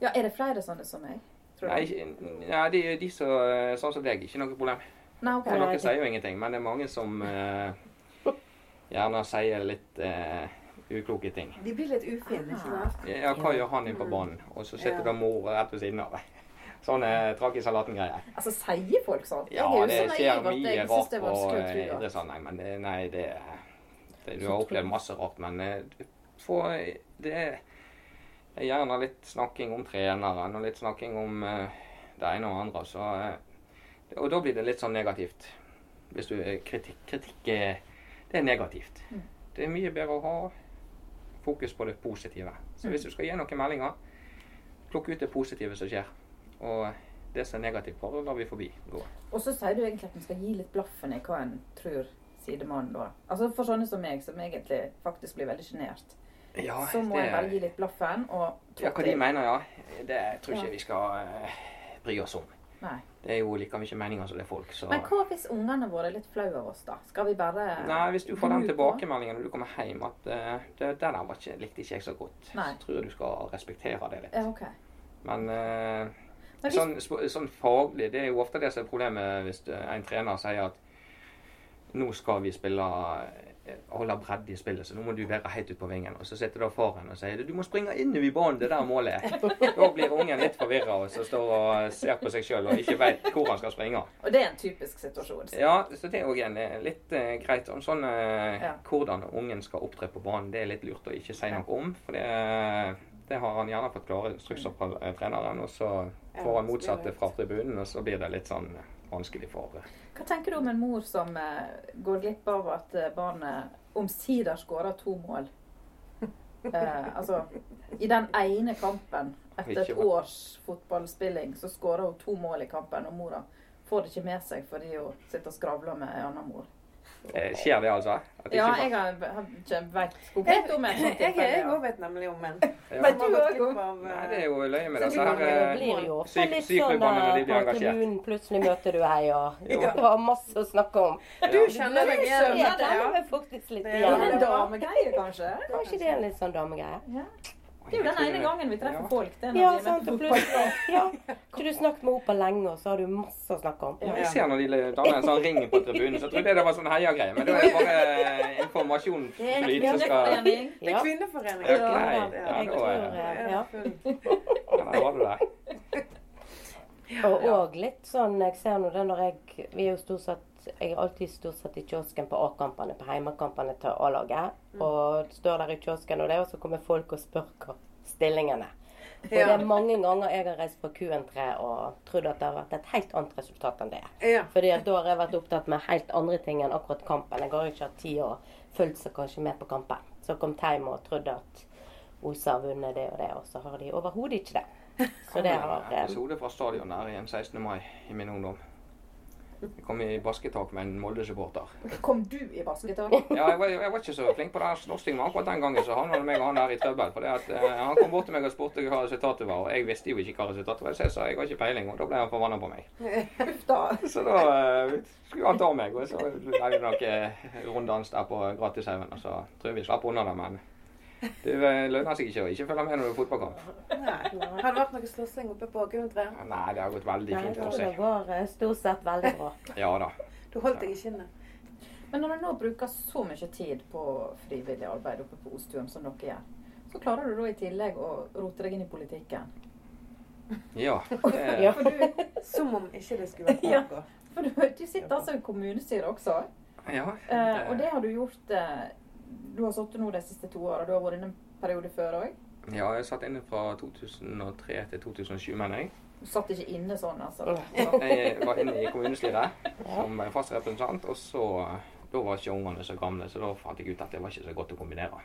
Ja, er det flere sånne som meg? Nei, ja, de, de som, sånn som deg, ikke noe problem. Nei, ok. Noen dere sier jo ingenting, men det er mange som uh, gjerne sier litt uh, ukloke ting. De blir litt ufine, ikke sant? Ja, hva gjør han inne på banen? Og så sitter Ja. da mor rett ved siden av. Sånne trakk i salaten-greier. Altså, sier folk sånn? Ja, jeg er det skjer mye rart det er på eh, idrettsanlegg, men det, nei, det, det Du har opplevd masse rart, men eh, for, det er det er gjerne litt snakking om treneren og litt snakking om eh, det ene og andre. Så, eh, og da blir det litt sånn negativt. Hvis du Kritikk, kritikk er, det er negativt. Mm. Det er mye bedre å ha fokus på det positive. Så Mm. hvis du skal gi noen meldinger, plukk ut det positive som skjer. Og det som er negativt, bare lar vi forbi gå. Og så sier du egentlig at en skal gi litt blaffen i hva en tror sidemannen da. Altså For sånne som meg, som egentlig faktisk blir veldig sjenert, Ja, så må det- jeg bare gi litt blaffen og Ja, hva de mener, ja. Det tror ikke Ja. vi skal eh, bry oss om. Nei. Det er jo like mye meninger som det er folk, så Men hva hvis ungene våre er litt flaue av oss, da? Skal vi bare Nei, hvis du får den tilbakemeldingen når du kommer hjem at uh, det, det der var ikke, likte ikke jeg så godt, Nei. så tror jeg du skal respektere det litt. Ja, okay. Men, uh, Men hvis, sånn, sånn faglig, det er jo ofte det som er problemet hvis en trener sier at nå skal vi spille holde bredde i spillet, så nå må du være helt ute på vingen. Og så sitter da faren og sier du må springe inn i banen, det der målet er. Da blir ungen litt forvirra og så står og ser på seg sjøl og ikke veit hvor han skal springe. og det er en typisk situasjon. Ja, så det er òg litt uh, greit. Om sånn uh, Ja. hvordan ungen skal opptre på banen, det er litt lurt å ikke si noe om. For det, det har han gjerne fått klare instrukser fra eh, treneren, og så får han motsatte fra tribunen, og så blir det litt sånn eh, vanskelig for eh, Hva tenker du om en mor som eh, går glipp av at eh, barnet omsider skårer to mål? Eh, altså, I den ene kampen etter et års fotballspilling, så skårer hun to mål i kampen, og mora får det ikke med seg fordi hun sitter og skravler med en annen mor. Eh, Skjer det, altså? At Ja, ikke- jeg har, har ikke veit konkret om en sånn tilfelle. jeg òg vet nemlig om en. Men du òg, av, eh, Nei, det er jo løye med Så disse det her eh, blir jo ofte syk- litt sånn syklubbene når de blir engasjert. plutselig møter du ei og du har masse å snakke om. Du kjenner deg igjen i det, kjenner ja. meg faktisk litt Det er Er det en damegreie, kanskje? Kanskje ikke det en litt sånn damegreie? Det er jo den ene gangen vi treffer Ja. folk. Det er Ja, sant. Ja. Tror du snakket med henne lenge, og så har du masse å snakke om. Ja, jeg ser når de damene en sånn ringer på tribunen, så jeg trodde jeg det var sånn heiagreie. Men det er bare informasjonsflyt som skal. Det er kvinneforening. Ja, Ja, nei, ja, ja, da er- ja. Ja, der var du der. Og òg litt sånn Jeg ser nå det når jeg Vi er jo stort sett Jeg er alltid stort sett i kiosken på A-kampene, på heimekampene til A-laget. Og står der i kiosken og det, og så kommer folk og spør hva stillingene er. ja. det er mange ganger jeg har reist på Q3 og trodd at det har vært et helt annet resultat enn det. Ja. Fordi da har jeg vært opptatt med helt andre ting enn akkurat kampen. Jeg har ikke hatt tid og fulgt så kanskje med på kampen. Så kom Teim og trodde at Osa har vunnet det og det, og så har de overhodet ikke det. Så det har vært eh, episode fra stadion der igjen 16. mai i min ungdom. Jeg kom i basketak med en Molde-supporter. Kom du i basketak? Ja, jeg var, jeg var ikke så flink på den slåssingen, men akkurat den gangen så havna meg og han der i trøbbel. For det at, eh, han kom bort til meg og spurte hva resultatet var, og jeg visste jo ikke hva resultatet var. Så jeg sa jeg har ikke peiling, og da ble han forbanna på meg. Så da eh, skulle han ta meg, og så ble det noe eh, runddans der på Gratishaugen. Og så tror jeg vi slapp unna det, men det eh, lønner seg ikke å ikke følge med når det er fotballkamp. Nei. Har det vært noe slåssing oppe på Q3? Nei, det har gått veldig fint det for seg. går eh, stort sett veldig bra. Ja da. Du holdt deg i kinnet. Men når du nå bruker så mye tid på frivillig arbeid oppe på Ostuen som dere gjør, så klarer du da i tillegg å rote deg inn i politikken. Ja. Det, Ja. For du, Som om ikke det skulle vært Ja. for du, du sitter altså i kommunestyret også. ja, Det... og det har du gjort eh, Du har sittet nå de siste to åra. Du har vært inne en periode før òg. Ja, jeg satt inne fra 2003 til 2007, mener jeg. Du satt ikke inne sånn, altså. Jeg var inne i kommunestyret som fast representant, og så Da var ikke ungene så gamle, så da fant jeg ut at det var ikke så godt å kombinere.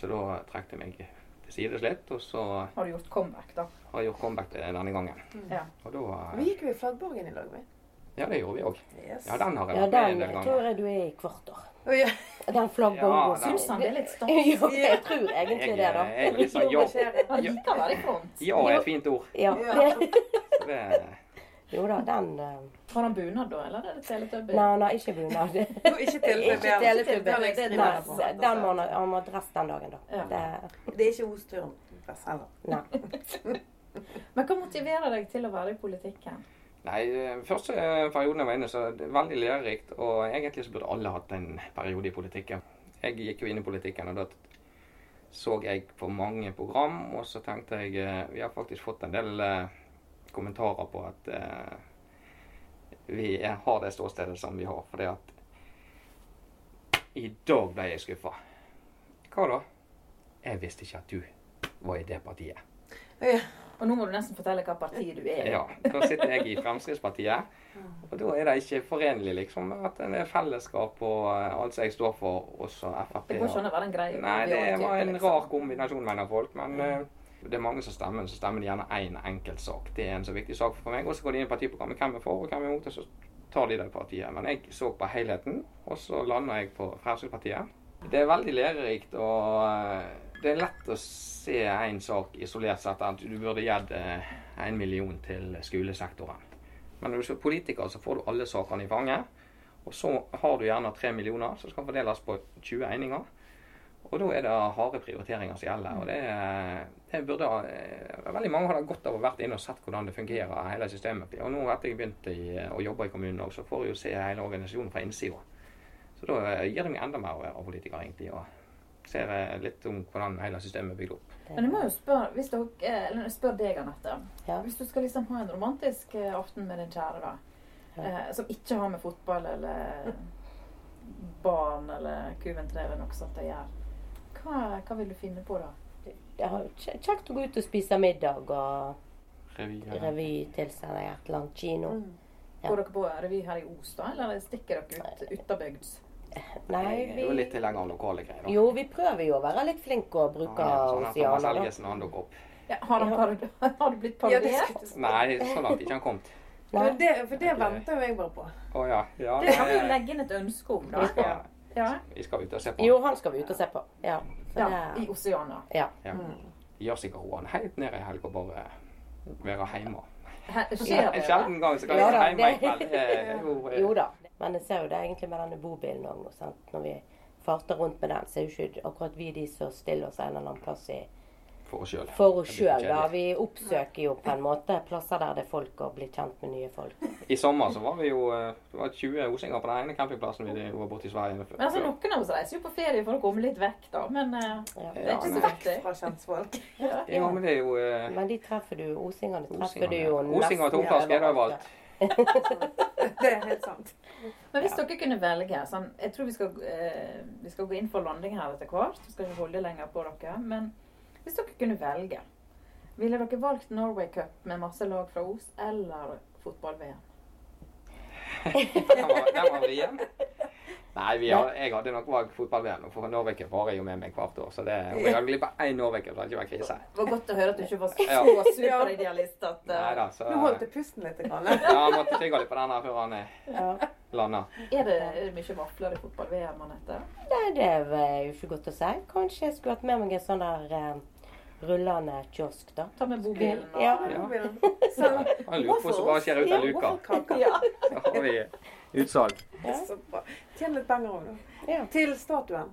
Så da trakk jeg meg til sides litt, og så Har du gjort comeback, da? har jeg gjort comeback denne gangen. Ja. Og da Vi gikk jo i Flaggborgen i lag, vi. Ja, det gjorde vi òg. Yes. Ja, den har jeg Ja, vært med den en del tror jeg du er i kvarter. Oh, ja. Den flaggbongoen. Ja, den- Syns han det er litt stas? jo, jeg tror egentlig Jeg, det, da. jeg jeg, liksom, jo, ja, Han liker å være i front. ja er et fint ord. Ja, Ja. det. Jo da, den eh, Har han bunad, da? Eller er det teletubby? Nei, nei, ikke bunad. Ikke Teletubby. Ikke teletubby. Den Nei. Den må han ha- dress den dagen, da. Ja. Det, Det er ikke Osturen. heller. nei. Men hva motiverer deg til å være i politikken? Nei, eh, første perioden jeg var inne, så det er veldig lærerikt. Og egentlig så burde alle hatt en periode i politikken. Jeg gikk jo inn i politikken, og da så jeg på mange program, og så tenkte jeg eh, Vi har faktisk fått en del eh, kommentarer på at vi har det ståstedet som vi har. Fordi at I dag ble jeg skuffa. Hva da? Jeg visste ikke at du var i det partiet. Ja. Og nå må du nesten fortelle hva parti du er i. Ja, da sitter jeg i Fremskrittspartiet. Og da er det ikke forenlig liksom at det er fellesskap og eh, alt som jeg står for, også Frp. Det går ikke an å være en greie. Nei, det var en liksom. rar kombinasjon, mener folk. Men eh, det er mange som stemmer, så stemmer de gjerne én enkelt sak. Det er en så viktig sak for meg. Og så går de inn i partiprogrammet. Hvem er for, og hvem er imot, og så tar de det partiet. Men jeg så på helheten, og så landa jeg på Fremskrittspartiet. Det er veldig lærerikt, og eh, det er lett å se én sak isolert sett. At du burde gitt én million til skolesektoren. Men når du er politiker, så får du alle sakene i fanget. Og så har du gjerne tre millioner som skal fordeles på 20 eininger. Og da er det harde prioriteringer som gjelder. Og det, det burde eh, Veldig mange har godt av å vært inne og sett hvordan det fungerer, hele systemet. Og nå etter jeg begynte å jobbe i kommunen også, så får jeg jo se hele organisasjonen fra innsida. Så da eh, gir det meg enda mer å være politiker, egentlig. Og ser litt om hvordan hele systemet er bygd opp. Men jeg må jo spørre, hvis dere, eh, eller spør deg, Anette. Ja. Hvis du skal liksom ha en romantisk eh, aften med din kjære, da. Ja. Eh, som ikke har med fotball eller barn eller kuventre eller noe sånt å gjøre. Hva, hva vil du finne på da? Det er kjekt å gå ut og spise middag og Revy, ja. til seg et eller annet kino. Mm. Ja. Går dere på revy her i Os, da? Eller stikker dere ut utabygds? Nei, Jeg er jo litt vi tilhenger av lokale greier. da. Jo, vi prøver jo å være litt flinke og bruke Ja, sånn at Thomas Oceana. Helgesen han dukker opp. Ja, har, han Ja. parodi- har du blitt parodiert? Nei, så langt ikke han kommet. For det, for det venter jo jeg bare på. Oh, ja. ja Det kan vi jo legge inn et ønske om, da. vi, skal, Ja, vi skal ut og se på. Jo, han skal vi ut og se på. Ja. Ja det, I Oceana. ja. Ja. Gjør sikkert hun helt ned i helg og bare være hjemme. Skjer det? En sjelden gang så kan Ja være hjemme i kveld. Det eh, Jo da. Men jeg ser jo det egentlig med denne bobilen òg nå. sant? Når vi farter rundt med den, så er jo ikke akkurat vi de som stiller oss en eller annen plass i for oss sjøl. for oss sjøl. da. Vi oppsøker jo på en måte plasser der det er folk, og blir kjent med nye folk. I sommer så var vi jo eh, det var 20 osinger på den ene campingplassen vi var borte i Sverige. Men altså, Noen av oss reiser jo på ferie for å komme litt vekk, da. Men eh, Ja. det er ikke så vekk. Fra kjentfolk. Ja. Ja, men det er jo uh... Men de treffer du, osingene treffer osingene. du jo ja. Osinger og tomflasker er det overalt. Det er helt sant. Men hvis dere kunne velge sånn, Jeg tror vi skal, eh, vi skal gå inn for landing her etter hvert. Vi skal ikke holde lenger på dere. Men hvis dere kunne velge, ville dere valgt Norway Cup med masse lag fra Os eller fotball-VM? Den var, den var. Nei, vi har, jeg hadde nok valgt fotball-VM, for Norway Cup varer jo med meg hvert år. Så det, om jeg hadde glipp av én Norway så hadde det ikke vært krise. Det var godt å høre at du ikke var så Ja. superidealist at uh, Neida, så Du holdt pusten litt. Grann. Ja, måtte tygge litt på den før han eh, Ja. landa. Er det, er det mye vafler i fotball-VM, Anette? Nei, det er jo ikke godt å si. Kanskje jeg skulle hatt med meg en sånn der eh, rullende kiosk, da. Ta med bobilen Ja. Ja. Ja. Så, Han lurer på som bare skjer ut av luka. Ja. Utsalg. Ja. Så bra. Tjen litt penger òg, da. Ja. Til statuen.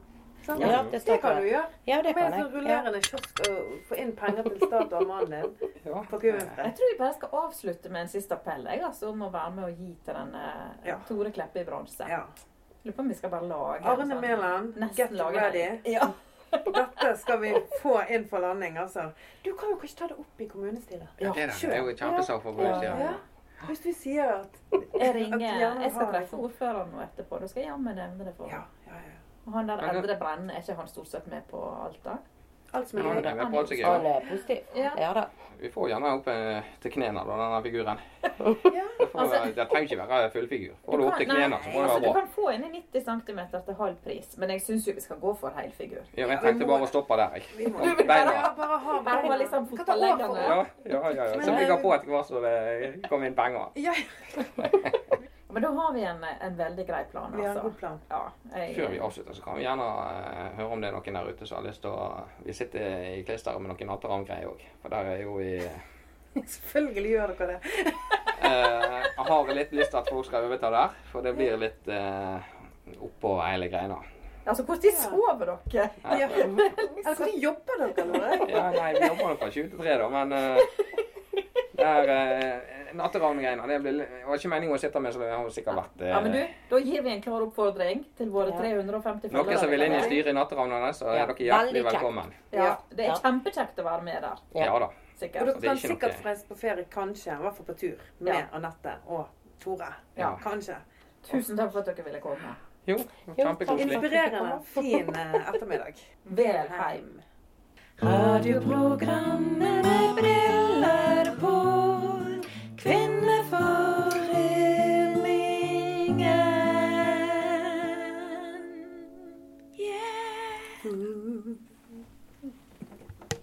Sånn. Ja, det det kan du gjøre. Ja, det kan jeg. Ja. rullerende kiosk og få inn penger til statuen av mannen din. Ja. Jeg tror vi bare skal avslutte med en siste appell jeg, altså, om å være med og gi til denne Ja. Tore Kleppe i bronse. Ja. Lurer på om vi skal bare lage Arne sånn- Mæland, get lage ready. Ja. Dette skal vi få inn for landing, altså. Du kan jo kanskje ta det opp i kommunestyret. Er det. Er jo kjempesak for Ja. Ja. Hvis vi sier at Jeg ringer at Jeg skal treffe ordføreren nå etterpå. Da skal jeg jammen nevne det for ham. ja, ja. Og han der eldre brennen, er ikke han stort sett med på alt da? Alt som er gøy. er alt er Han gøy. er positiv. Ja. Ja da. Vi får gjerne opp eh, til knærne, da, denne figuren. Ja. Det, får, Altså- det trenger ikke være fullfigur. Får du opp til knærne, så må det være bra. du kan få inn i 90 cm til halv pris, men jeg syns jo vi skal gå for hel figur. Ja, jeg tenkte bare å stoppe der, jeg. Du vil Beina. bare, bare ha Bare ha liksom. Ja, ja, ja. ja. Så bygger på etter hvert som det kommer inn penger. Ja, Men da har vi en, en veldig grei plan, vi har en altså. god plan. Ja, jeg, Før vi avslutter, så kan vi gjerne uh, høre om det er noen der ute som har lyst til å Vi sitter i klisteret med noen natteravngreier òg. For der er jo vi Selvfølgelig gjør dere det. eh, Jeg har litt lyst til at folk skal overta der, for det blir litt uh, oppå hele greina. Altså, når sover dere? Ja. Eller hvor jobber dere, Eller? Ja, nei, vi jobber nok fra 20 til 3, da, men uh, det er uh, natteravngreiene. Det blir, det var ikke meningen å sitte med, så det har sikkert vært eh, Ja, men du, da gir vi en klar oppfordring til våre Ja. 350 Noen som vil inn i styret i Natteravnene, så er Ja, dere hjertelig velkommen. Ja, det er kjempekjekt å være med der. Ja. Ja da. Og dere er kan sikkert noe- reise på ferie, kanskje. I hvert fall på tur. Med Ja. Anette og Tore. Ja. Kanskje. Tusen takk for at dere ville komme. Jo, kjempekoselig. Inspirerende, fin eh, ettermiddag. Vel heim. Radioprogrammet med briller på. Kvinneforeningen.